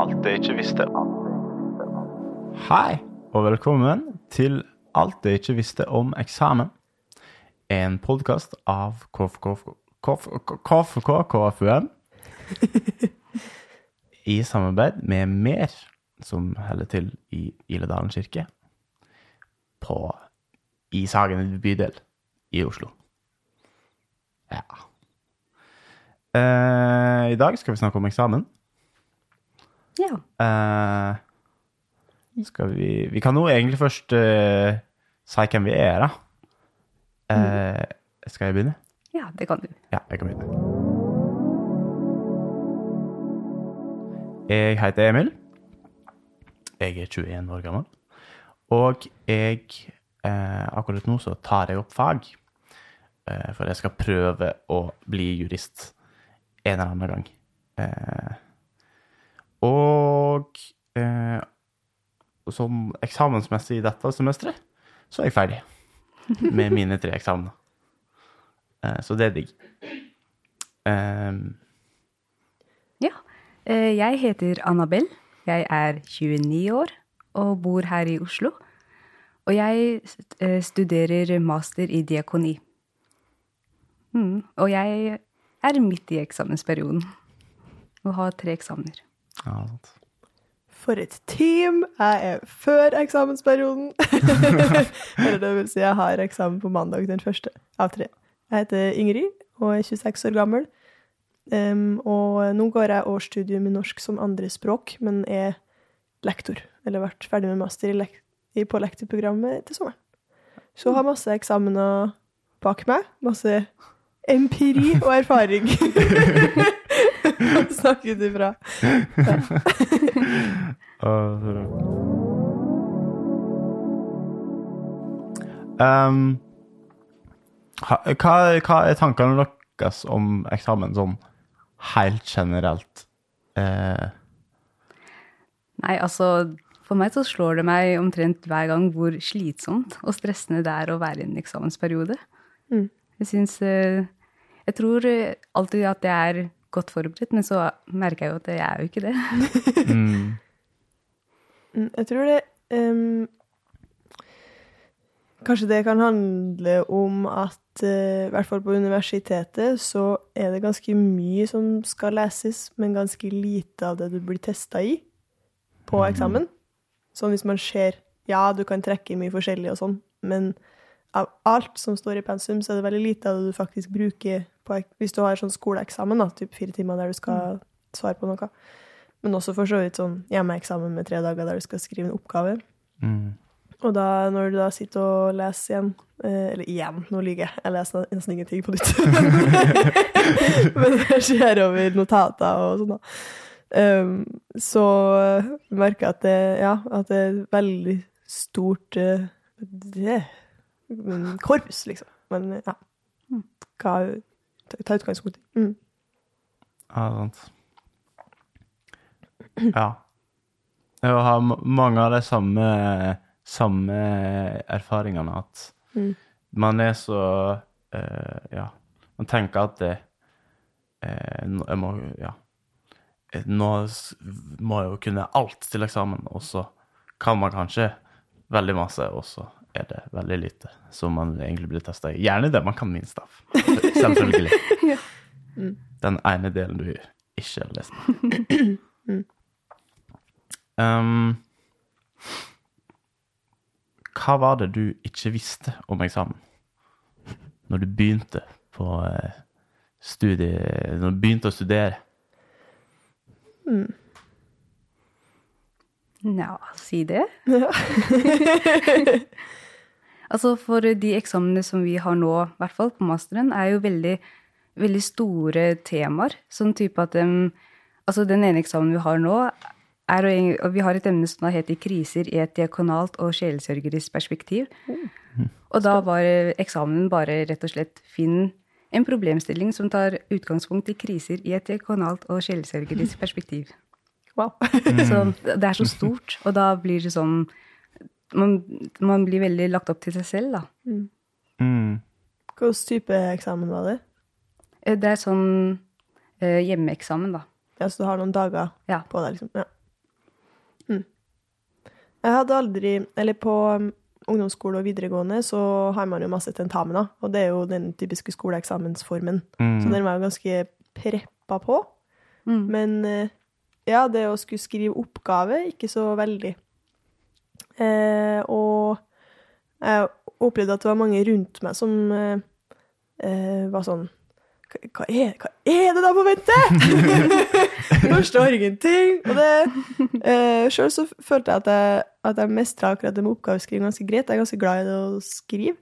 Alt jeg ikke visste. Hei, og velkommen til Alt jeg ikke visste om eksamen. En podkast av KFK KFUM. I samarbeid med Mer, som holder til i Iledalen kirke. På Ishagen bydel i Oslo. Ja. Eh, I dag skal vi snakke om eksamen. Ja. Uh, skal vi Vi kan nå egentlig først uh, si hvem vi er, da. Eh, skal jeg begynne? ja, det kan du. Ja, jeg kan begynne. Jeg heter Emil. Jeg er 21 år gammel. Og jeg eh, Akkurat nå så tar jeg opp fag. Eh, for jeg skal prøve å bli jurist en eller annen gang. Eh, og eh, som eksamensmessig i dette semesteret, så er jeg ferdig med mine tre eksamener. Eh, så det er digg. Eh, Ja. Eh, Jeg heter Annabelle. Jeg er 29 år og bor her i Oslo. Og jeg eh, studerer master i diakoni. Mm. Og jeg er midt i eksamensperioden og har tre eksamener. Ja, sant. For et team! Jeg er før eksamensperioden. Eller det vil si, jeg har eksamen på mandag den første av tre. Jeg heter Ingrid og er 26 år gammel. Um, og nå går jeg årsstudium i norsk som andrespråk, men er lektor. Eller vært ferdig med master i i, på lektorprogrammet til sommeren. Så har masse eksamener bak meg. Masse empiri og erfaring. Snakket ifra. Um, hva, hva er tankene deres om eksamen sånn helt generelt? Eh, Nei, altså For meg så slår det meg omtrent hver gang hvor slitsomt og stressende det er å være i en eksamensperiode. Mm. Jeg syns eh, Jeg tror eh, alltid at jeg er godt forberedt, men så merker jeg jo at jeg er jo ikke det. mm, Mm, Jeg tror det um, Kanskje det kan handle om at i hvert fall på universitetet så er det ganske mye som skal leses, men ganske lite av det du blir testa i på eksamen. Sånn hvis man ser Ja, du kan trekke mye forskjellig og sånn, men av alt som står i pensum, så er det veldig lite av det du faktisk bruker på Hvis du har sånn skoleeksamen, da, typ fire timer der du skal svare på noe. Men også for så vidt sånn hjemmeeksamen med tre dager der du skal skrive en oppgave. mm, Og da, når du da sitter og leser igjen eh, Eller igjen, nå lyver jeg. Jeg leser nesten ingenting på nytt. Men jeg ser over notater og sånn, da. Um, så merker jeg at det, ja, at det er veldig stort uh, det, mm, korpus, liksom. Men ja. Hva, ta, ta utgangspunkt i. Mm. ja, sant. Ja. Jeg har mange av de samme, samme erfaringene at Mm. man er så uh, Ja, man tenker at det uh, Jeg må Ja. Nå må jeg jo kunne alt til eksamen, og så kan man kanskje veldig masse, og så er det veldig lite som man egentlig blir testa i. Gjerne det man kan minst av. Selvfølgelig. Den ene delen du ikke har lest. Um, hva var det du ikke visste om eksamen når du begynte på eh, studie, når du begynte å studere? Ja, si det. altså, for de eksamene som vi har nå, i hvert fall på masteren, er jo veldig, veldig store temaer. Sånn type at um, Altså, den ene eksamen vi har nå, er og Vi har et emne som heter 'Kriser i et diakonalt og sjelesørgerisk perspektiv'. Og da var eh, eksamen bare rett og slett finn en problemstilling som tar utgangspunkt i kriser i et diakonalt og sjelesørgerisk perspektiv. Wow. Så det er så stort, og da blir det sånn man, man blir veldig lagt opp til seg selv, da. Mm. Hvilken type eksamen var det? Eh, Det er sånn eh, hjemmeeksamen, da. Ja, så du har noen dager Ja. på deg, liksom. Ja. Jeg hadde aldri Eller på um, ungdomsskole og videregående så har man jo masse tentamener, og det er jo den typiske skoleeksamensformen. Mm. Så den var jo ganske preppa på. Mm. Men eh, ja, det å skulle skrive oppgave, ikke så veldig. Eh, og jeg opplevde at det var mange rundt meg som eh, eh, var sånn hva, er, hva er det da på vente?! Forstår ingenting! Og det eh, Sjøl så følte jeg at jeg, at jeg mestra akkurat det med oppgaveskriving ganske greit. Jeg er ganske glad i det å skrive.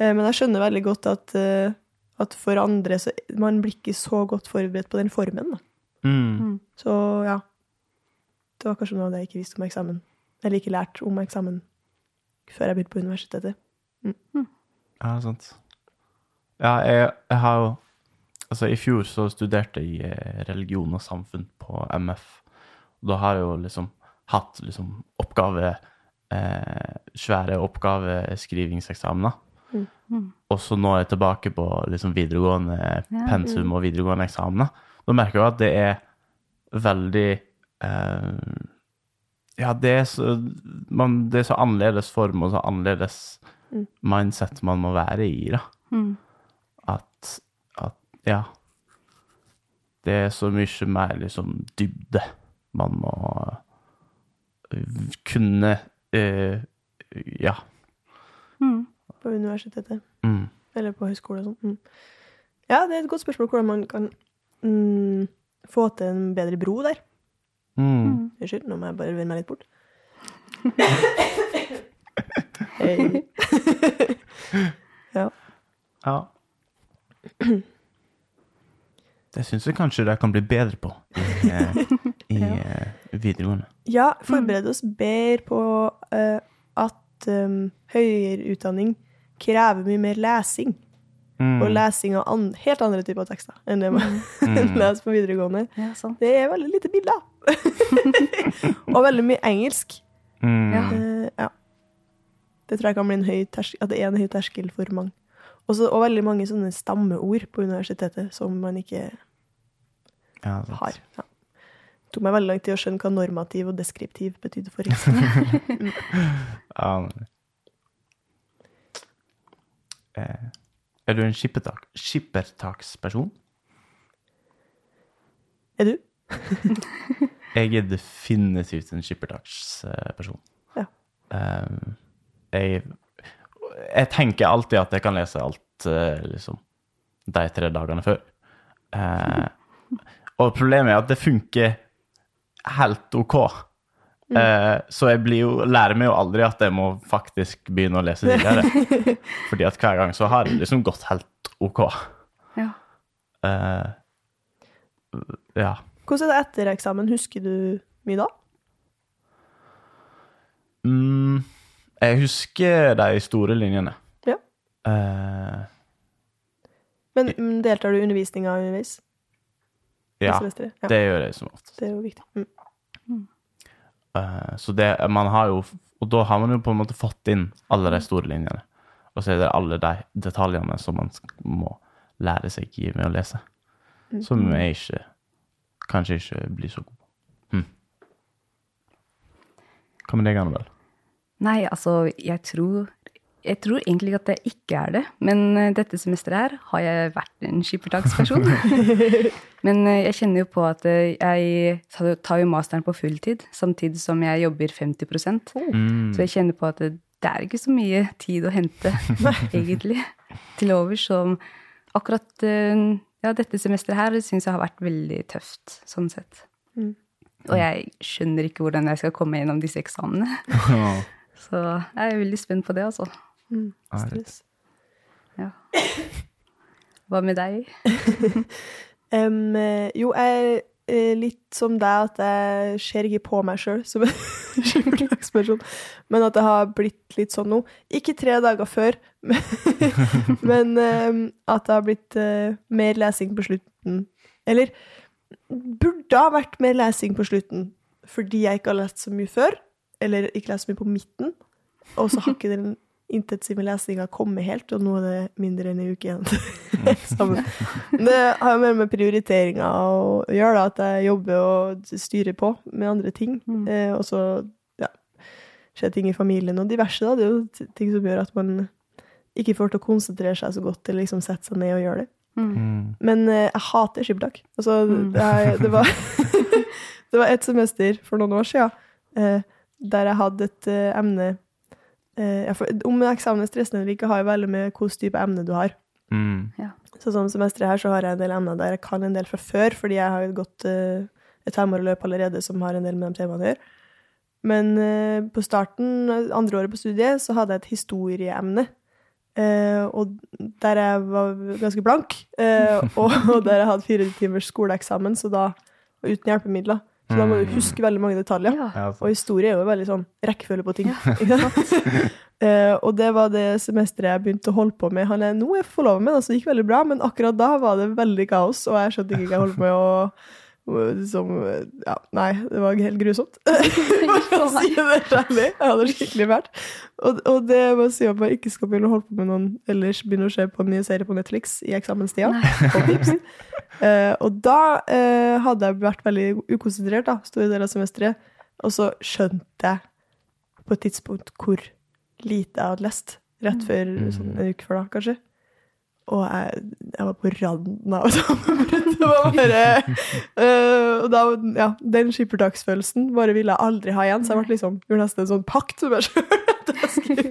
Eh, men jeg skjønner veldig godt at, eh, at for andre så Man blir ikke så godt forberedt på den formen, da. Mm. Så ja. Det var kanskje noe av det jeg ikke visste om eksamen. Eller ikke lært om eksamen før jeg begynte på universitetet. Ja, sant. Ja, jeg, jeg har jo Altså, i fjor så studerte jeg eh, religion og samfunn på MF. Og da har jeg jo liksom hatt liksom oppgave eh, Svære oppgaveskrivingseksamener. Mm. Mm. Og så nå er jeg tilbake på liksom videregående Ja. pensum og videregående eksamener. Da merker jeg at det er veldig eh, Ja, det er, så, man, det er så annerledes form og så annerledes Mm. mindset man må være i, da. Mm. At, at Ja. Det er så mye mer liksom dybde man må øh, kunne eh, Ja. Mm. På universitetet. Mm. Eller på høyskole og sånn. Mm. Ja, det er et godt spørsmål hvordan man kan mm, få til en bedre bro der. Mm. Unnskyld, nå må jeg bare vende meg litt bort. Hei. ja. Ja. Det syns jeg kanskje de kan bli bedre på i, eh, i Ja. eh, videregående. ja, forberede oss bedre på uh, at um, høyere utdanning krever mye mer lesing. Mm. Og lesing av an helt andre typer tekster enn det man Mm. leser på videregående. Ja. Det er veldig lite bilder. og veldig mye engelsk. Mm. Ja. Eh, ja. Det tror jeg kan bli en høy terskel, at det er en høy terskel for mange. Også, og veldig mange sånne stammeord på universitetet som man ikke Ja, har. Ja. Det tok meg veldig lang tid å skjønne hva normativ og deskriptiv betydde for eksempel. Ja, men- eh, er du en skippertak, skippertaksperson? Er du? Jeg er definitivt en skippertaksperson. Ja. Um, jeg, jeg tenker alltid at jeg kan lese alt eh, liksom, de tre dagene før. Uh, og problemet er at det funker helt OK. Eh, så jeg blir jo, lærer meg jo aldri at jeg må faktisk begynne å lese tidligere. Fordi at hver gang så har det liksom gått helt OK. Ja. Eh, ja. Hvordan er det etter eksamen? Husker du mye da? Mm, jeg husker de store linjene. Ja. Eh, Men mm, deltar du i undervisninga underveis? ja, ja. det gjør jeg som oftest. Det er jo viktig. Mm. Eh, så det man har jo Og da har man jo på en måte fått inn alle de store linjene. Og så er det alle de detaljene som man må lære seg med å lese. Som jeg ikke Kanskje ikke blir så god på. Hm. Hva med deg, Annabelle? Nei, altså, jeg tror jeg tror egentlig at jeg ikke er det, men eh, dette semesteret her har jeg vært en skippertaksperson. men eh, jeg kjenner jo på at eh, jeg tar- jo masteren på fulltid, samtidig som jeg jobber 50 Mm. Så jeg kjenner på at det, er ikke så mye tid å hente, egentlig, til overs. Så akkurat ja, dette semesteret her syns jeg har vært veldig tøft, sånn sett. Mm. Og jeg skjønner ikke hvordan jeg skal komme gjennom disse eksamene. Så jeg er veldig spent på det, altså. Mm. Stress. Ja. Hva med deg? Eh, jo, jeg er litt som deg, at jeg ser ikke på meg sjøl som en skippertaksperson, men at det har blitt litt sånn nå. Ikke tre dager før, men um, at det har blitt uh, mer lesing på slutten. Eller burde ha vært mer lesing på slutten, fordi jeg ikke har lest så mye før, eller ikke lest så mye på midten, og så har ikke den intet med lesinga kommet helt, og nå er det mindre enn en uke igjen til eksamen. Det har jo mer med prioriteringer å gjøre, da, at jeg jobber og styrer på med andre ting. Mm. Eh, og så ja, skjer ting i familien og diverse. Da. Det er jo ting som gjør at man ikke får til å konsentrere seg så godt eller liksom sette seg ned og gjøre det. Mm. Mm. Men eh, jeg hater skippertak. Altså, Mm. det, det var Det var et semester for noen år siden eh, der jeg hadde et eh, emne ja, for, Om eksamen er stressende eller ikke, har jo veldig med hvilken type emne du har. Mm. Så som semesteret her så har jeg en del emner der jeg kan en del fra før, fordi jeg har gått eh, et femårig løp allerede som har en del med de temaene å gjøre. Men eh, på starten, andre året på studiet, så hadde jeg et historieemne. Eh, og der jeg var ganske blank, eh, og, og der jeg hadde fire timers skoleeksamen, så da uten hjelpemidler. Så da må du huske veldig mange detaljer. Ja. Og historie er jo veldig sånn rekkefølge på ting. Ikke sant? Eh, og det var det semesteret jeg begynte å holde på med. Han er nå er jeg forlova med, så det gikk veldig bra, men akkurat da var det veldig kaos, og jeg skjønte ikke hva jeg holdt på med. og Som, ja, nei, det var helt grusomt. For å si det ærlig. Jeg hadde det skikkelig fælt. Og, og det må jeg si at man ikke skal begynne å holde på med noen ellers begynne å se på en ny serie på Netflix i eksamenstida. Eh, og da uh, hadde jeg vært veldig ukonsentrert da, store deler av semesteret. Og så skjønte jeg på et tidspunkt hvor lite jeg hadde lest. Rett før sånn en uke før da, kanskje. Og jeg, jeg var på randen av sammenbrudd. Det var bare Og da, ja, den skippertaksfølelsen bare ville jeg aldri ha igjen. Så jeg ble liksom, gjorde nesten en sånn pakt med meg sjøl.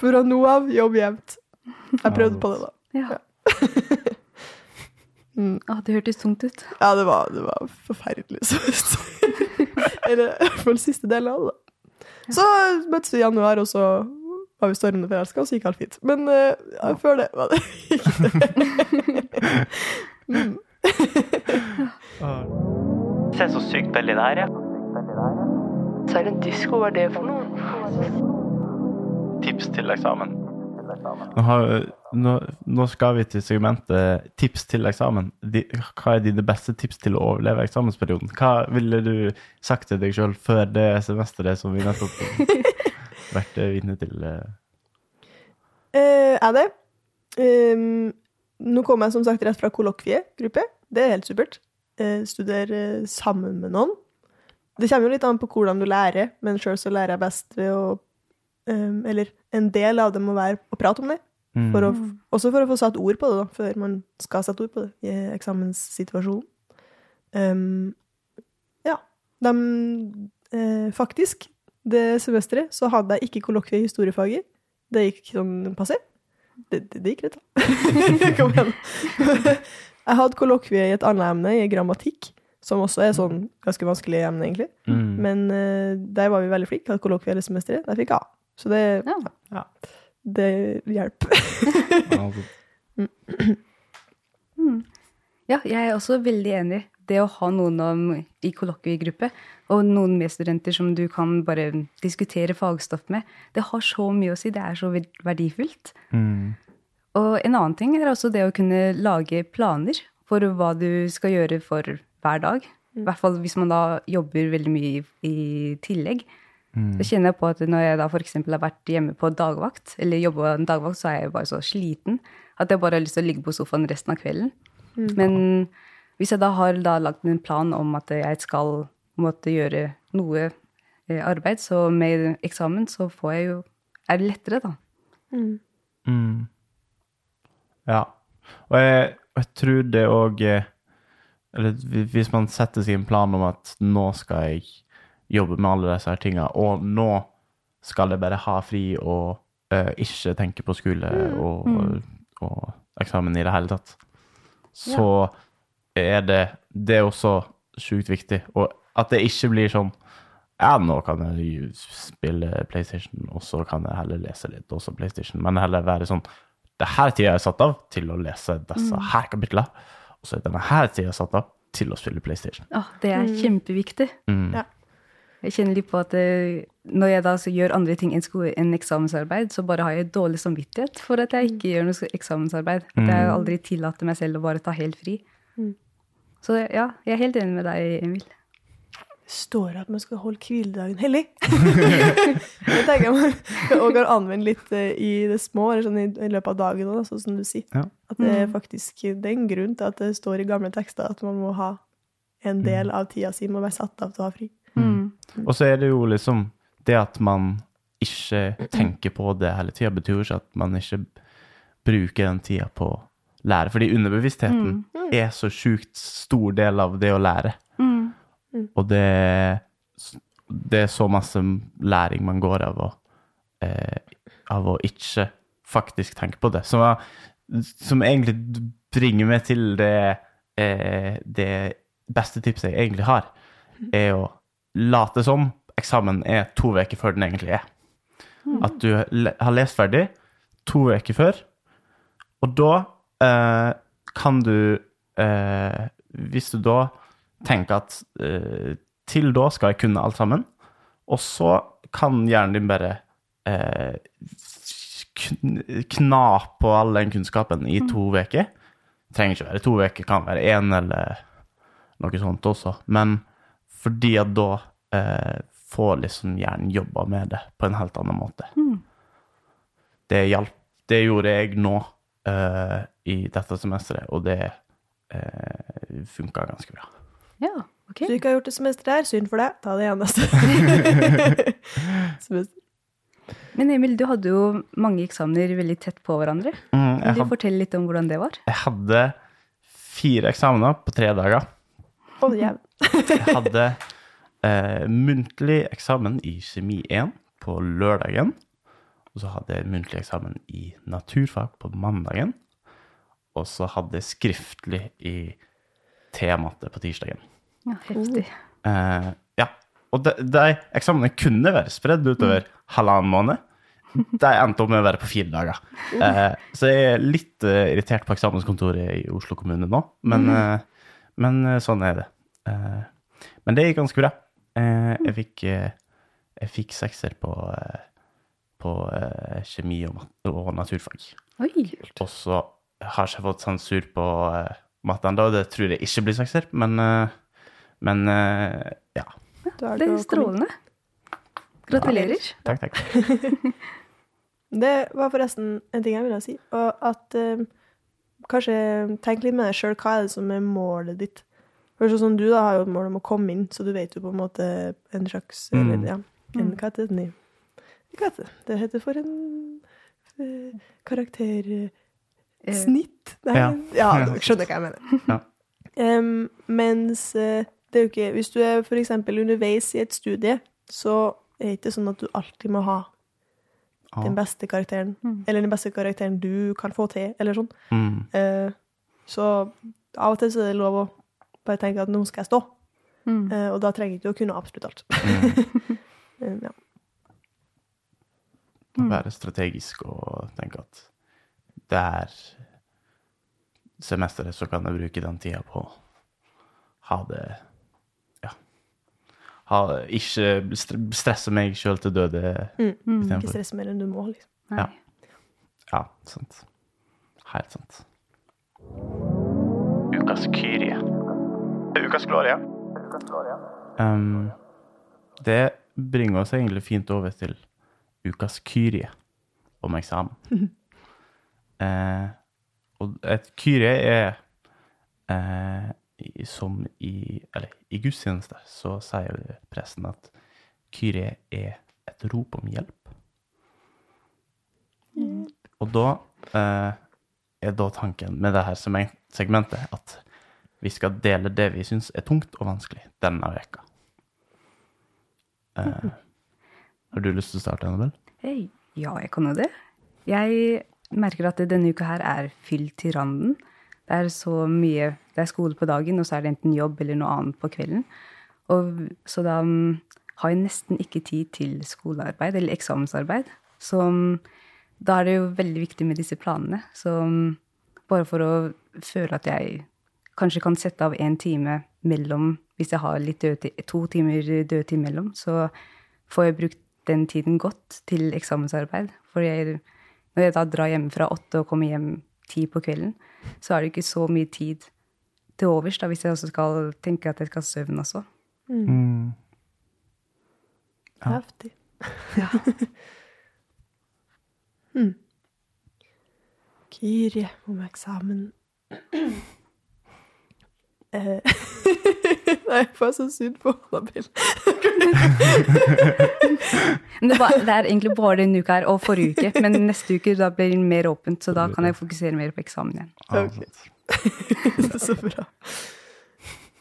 Fra nå av, jobb jevnt. Jeg prøvde på det, da. Ja. Mm. Å, det hørtes tungt ut. Ja, det var, det var forferdelig. Så, eller i hvert fall siste delen av det. Så møttes vi i januar, og så var vi stormende forelska, og så gikk alt fint. Men uh, ja, før det var det ikke det. mm. Se så sykt billig det her, ja. Så er det en disko, hva er det for noe? Tips til eksamen. Nå, har, nå, nå skal vi til segmentet tips til eksamen. De, hva er dine beste tips til å overleve eksamensperioden? Hva ville du sagt til deg sjøl før det semesteret som vi nettopp har vært vitne til? eh? Eh, er det? Um, nå kommer jeg som sagt rett fra kollokviegruppe. Det er helt supert. Eh, studerer sammen med noen. Det kommer jo litt an på hvordan du lærer, men sjøl så lærer jeg best ved å um, Eller en del av det må være å prate om det. Mm. For å, også for å få satt ord på det, da, før man skal sette ord på det i eksamenssituasjonen. Um, ja. De, eh, faktisk, det semesteret så hadde jeg ikke kollokvie i historiefaget. Det gikk sånn passe. Det, det, det gikk greit, da. Kom igjen. jeg hadde kollokvie i et annet emne, i grammatikk, som også er sånn ganske vanskelig emne, egentlig. Mm. Men uh, der var vi veldig flinke. Hadde kollokvie hele semesteret. Der fikk jeg A. Så det, Ja. Ja. det hjelper. Altså, Ja, jeg er også veldig enig. Det å ha noen om, i kollokviegruppe, og noen medstudenter som du kan bare diskutere fagstoff med, det har så mye å si. Det er så verdifullt. mm. Og en annen ting er også det å kunne lage planer for hva du skal gjøre for hver dag. I hvert fall hvis man da jobber veldig mye i, tillegg. tillegg. Så kjenner jeg på at når jeg da f.eks. har vært hjemme på dagvakt, eller jobba en dagvakt, så er jeg bare så sliten at jeg bare har lyst til å ligge på sofaen resten av kvelden. Men hvis jeg da har da lagt en plan om at jeg skal måtte gjøre noe eh, arbeid, så med eksamen så får jeg jo Er det lettere, da. Mm. Ja. Og jeg, og jeg tror det òg Eller hvis man setter seg en plan om at nå skal jeg jobbe med alle disse her tinga, og nå skal jeg bare ha fri og eh, ikke tenke på skole og, og, eksamen i det hele tatt, så er det Det er også sjukt viktig. Og at det ikke blir sånn ja, nå kan jeg spille PlayStation, og så kan jeg heller lese litt også PlayStation, men heller være sånn Det her tida er satt av til å lese disse her kapitlene, og så er denne her tida satt av til å spille PlayStation. Ja, det er kjempeviktig. Mm. Ja. Jeg kjenner litt på at eh, når jeg da gjør andre ting enn enn eksamensarbeid, så bare har jeg dårlig samvittighet for at jeg ikke gjør noe eksamensarbeid. At jeg aldri tillater meg selv å bare ta helt fri. Mm. Så ja, jeg er helt enig med deg, Emil. står at man skal holde hviledagen hellig. det tenker jeg man òg kan anvende litt eh, i det små, eller sånn i, i løpet av dagen òg, sånn som du sier. Ja. At det er faktisk det er en grunn til at det står i gamle tekster at man må ha en del av tida si må være satt av til å ha fri. Mm. Og så er det jo liksom Det at man ikke tenker på det hele tida, betyr jo ikke at man ikke bruker den tida på lære. Fordi underbevisstheten er så sjukt stor del av det å lære. Mm. Og det, det er så masse læring man går av å, eh, av å ikke faktisk tenke på det. Som, er- som egentlig bringer meg til det, eh, det beste tipset jeg egentlig har, er å late som eksamen er to uker før den egentlig er. At du har lest ferdig to uker før, og da kan du eh, Hvis du da tenker at eh, til da skal jeg kunne alt sammen, og så kan hjernen din bare eh, kna på all den kunnskapen i to uker. Trenger ikke være to uker, kan være én eller noe sånt også. Men fordi at da eh, får liksom hjernen jobba med det på en helt annen måte. Det hjalp. Det gjorde jeg nå eh, i dette semesteret, og det uh, funka ganske bra. Ja, ok. Så du ikke har gjort det semesteret her, synd for deg. Ta det igjen neste semester. Men Emil, du hadde jo mange eksamener veldig tett på hverandre. Mm, Vil du had, fortelle litt om hvordan det var? jeg hadde fire eksamener på tre dager. Oh. Jeg hadde eh, muntlig eksamen i kjemi 1 på lørdagen. Og så hadde jeg muntlig eksamen i naturfag på mandagen. Og så hadde jeg skriftlig i T-matte på tirsdagen. Ja, heftig. Eh, ja. Og de, de eksamene kunne være spredd utover halvannen måned. De endte opp med å være på fire dager. Eh, så jeg er litt uh, irritert på eksamenskontoret i Oslo kommune nå, men, eh, men sånn er det. Men det gikk ganske bra. Jeg fikk, jeg fikk sekser på, på eh, kjemi og, og naturfag. Oi. Og så har jeg ikke fått sensur på eh, matte ennå, det tror jeg ikke blir sekser, men, eh, men eh, ja. Det er strålende. Gratulerer. Takk, takk. Det var forresten en ting jeg ville si. Og at eh, kanskje tenk litt med deg sjøl. Hva er det som er målet ditt? For sånn som du da har jo et mål om å komme inn, så du vet jo på en måte en slags Mm. Eller ja, en, hva heter det? Hva heter det? Det heter for en eh, karaktersnitt. Eh, Nei, Ja. ja. du skjønner hva jeg mener. Ja. Um, mens eh, det er jo ikke Hvis du er eksempel underveis i et studie, så er det ikke sånn at du alltid må ha den beste karakteren, eller den beste karakteren du kan få til, eller sånn. Mm. Uh, så av og til så er det lov å bare tenke at nå skal jeg stå, Mm. Uh, og da trenger du ikke å kunne absolutt alt. Eh, ja. Være strategisk og tenke at det er semesteret, så kan jeg bruke den tida på å ha det Ja. Ha, ikke stresse meg sjøl til døde Mm. Ikke stresse mer enn du må, liksom. Nei. Ja. Ja, sant. Helt sant. Ukas Kyrie. Ukas Gloria. Um, det bringer oss egentlig fint over til ukas Kyrie om eksamen. eh, og et Kyrie er eh, som i Eller i gudstjeneste så sier presten at Kyrie er et rop om hjelp. Og da eh, er da tanken med det her segmentet at vi skal dele det vi syns er tungt og vanskelig denne veka. Eh, har du lyst til å starte, Annabelle? Hey, Ja, jeg kan jo det. Jeg merker at denne uka her er fylt til randen. Det er så mye Det er skole på dagen, og så er det enten jobb eller noe annet på kvelden. Og, så da mm, har jeg nesten ikke tid til skolearbeid eller eksamensarbeid. Så mm, da er det jo veldig viktig med disse planene. Så mm, bare for å føle at jeg kanskje kan sette av en time mellom Hvis jeg har litt dødtid, to timer dødtid mellom, så får jeg brukt den tiden gått til eksamensarbeid. For jeg, når jeg da drar hjemmefra åtte og kommer hjem ti på kvelden, så er det ikke så mye tid til overs da, hvis jeg også skal tenke at jeg skal ha søvn også. Mm. Ja. Heftig. Ja. Kyrje om eksamen. Eh, Nei, jeg får så synd på Annabelle. Det, var, det er egentlig bare denne uka her og forrige uke, men neste uke da blir det mer åpent, så da kan jeg fokusere mer på eksamen igjen. Okay. Ok. sant. så bra.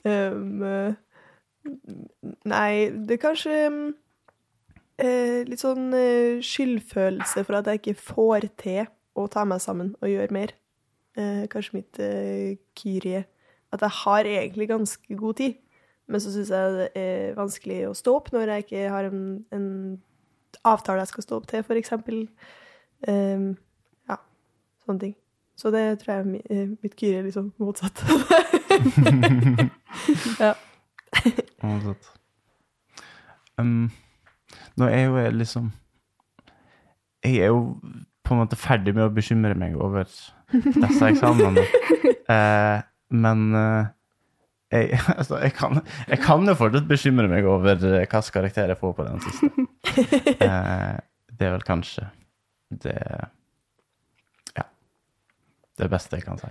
Um, nei, det er kanskje um, eh, litt sånn skyldfølelse for at jeg ikke får til å ta meg sammen og gjøre mer. Uh, kanskje mitt uh, kyrie. At jeg har egentlig ganske god tid, men så syns jeg det er vanskelig å stå opp når jeg ikke har en, en avtale jeg skal stå opp til, for eksempel. Um, ja, sånne ting. Så det tror jeg er eh, mitt kyrie er liksom motsatt. ja. Motsatt. Um, nå er jo jeg liksom Jeg er jo på en måte ferdig med å bekymre meg over disse eksamenene. Eh, men eh, jeg, altså, jeg, kan, jeg kan jo fortsatt bekymre meg over hvilken hvilke karakter jeg får på den siste. Eh, det er vel kanskje det Ja. Det beste jeg kan si.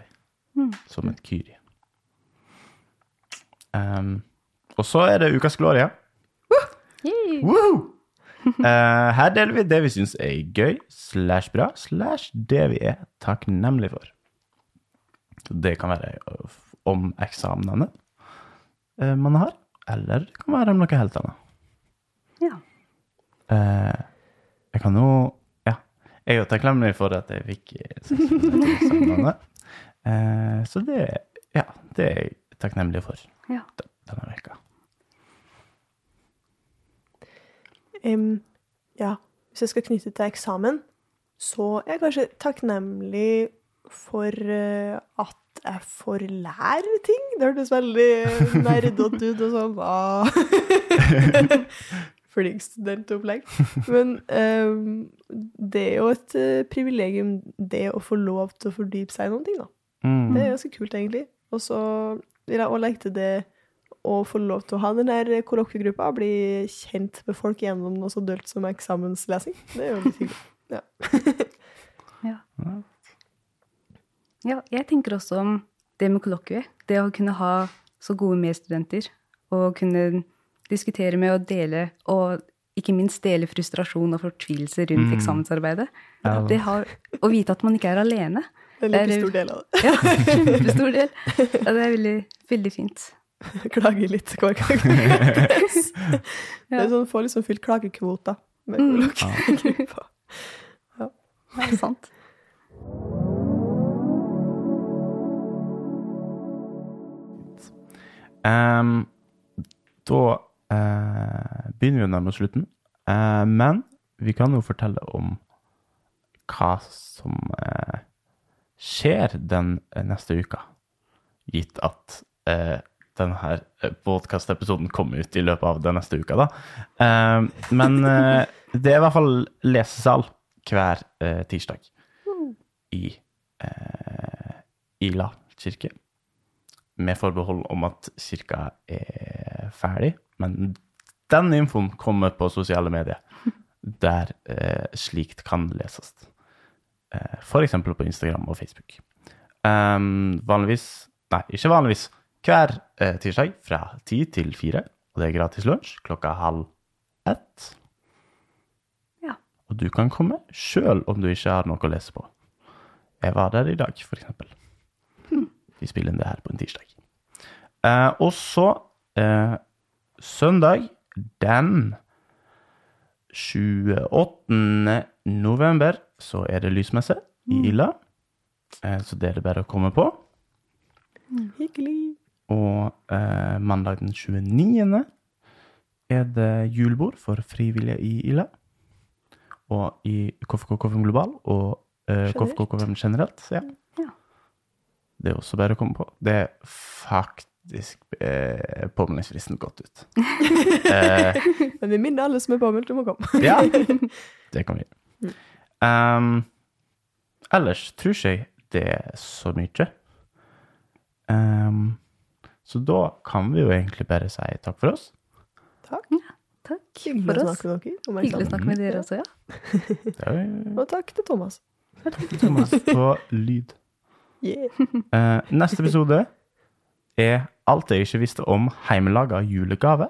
Som et kyrie. Um, og så er det Ukas Gloria. Woo! Uh, her deler vi det vi syns er gøy, slash bra, slash det vi er takknemlige for. Det kan være om eksamenene eh, man har, eller det kan være om noe helt annet. Ja. Eh, jeg kan jo Ja, jeg er jo takknemlig for at jeg fikk seks eksamenene. Eh, så det Ja, det er jeg takknemlig for ja. denne veka. Um, ja, hvis jeg skal knytte til eksamen, så er jeg kanskje takknemlig for eh, at jeg får lære ting. Det hørtes veldig nerdete ut og sånn ah. Flink studentopplegg. Men um, det er jo et eh, privilegium, det å få lov til å fordype seg i noen ting, da. Mm. Det er ganske kult, egentlig. Og så vil jeg òg legge til det å få lov til å ha den der kollokviegruppa, bli kjent med folk gjennom noe så dølt som eksamenslesing. Det er jo litt hyggelig. Ja. Ja. Ja, jeg tenker også om det med kollokviet. Det å kunne ha så gode medstudenter, og kunne diskutere med og dele, og ikke minst dele frustrasjon og fortvilelse rundt Mm. eksamensarbeidet. Ja. Det har, å vite at man ikke er alene. Det er en like stor del av det. Ja, kjempestor del. Ja, det er veldig, veldig fint. Klager litt hver gang. Det er sånn, får liksom fylt klagekvota med kollokviegruppa. Ja. ja, Det er sant. Ehm, da uh, begynner vi å nærme oss slutten. Uh, men vi kan jo fortelle om hva som uh, skjer den neste uka. Gitt at denne podkast-episoden kommer ut i løpet av den neste uka, da. Men det er i hvert fall lesesal hver tirsdag i Ila kirke med forbehold om at kirka er ferdig. Men den infoen kommer på sosiale medier, der eh, slikt kan leses. Eh, eksempel på Instagram og Facebook. Ehm, vanligvis Nei, ikke vanligvis. Hver eh, tirsdag fra ti til fire. Og det er gratis lunsj klokka halv ett. Ja. Og du kan komme sjøl om du ikke har noe å lese på. Jeg var der i dag, eksempel. Vi spiller inn det her på en tirsdag. Eh, og så eh, søndag den 28. november så er det lysmesse i Ila. Eh, så det er det bare å komme på. Hyggelig. Og eh, mandag den 29. er det julebord for frivillige i Ila. Og i KFK-KFM Global og eh, Generelt. KFK-KFM generelt. Ja. Ja. Det er også bare å komme på. Det er faktisk eh, påmeldingsfristen gått ut. eh, Men vi minner alle som er påmeldt om å komme. ja, det kan vi gjøre. Um, ellers tror ikke jeg det er så mye. Um, så da kan vi jo egentlig bare si takk for oss. Takk. Takk for oss. Hyggelig å snakke med dere også, ja. Det er jo Og takk til Thomas. Thomas på lyd. Yeah. Eh, neste episode er alt jeg ikke visste om heimelaga julegave.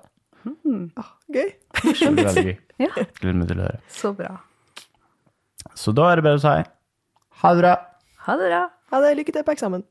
Ah, gøy. Det blir veldig gøy. Ja. Gleder meg til å høre. Så bra. Så da er det bare å si ha det bra. Ha det bra. Ha det. Lykke til på eksamen.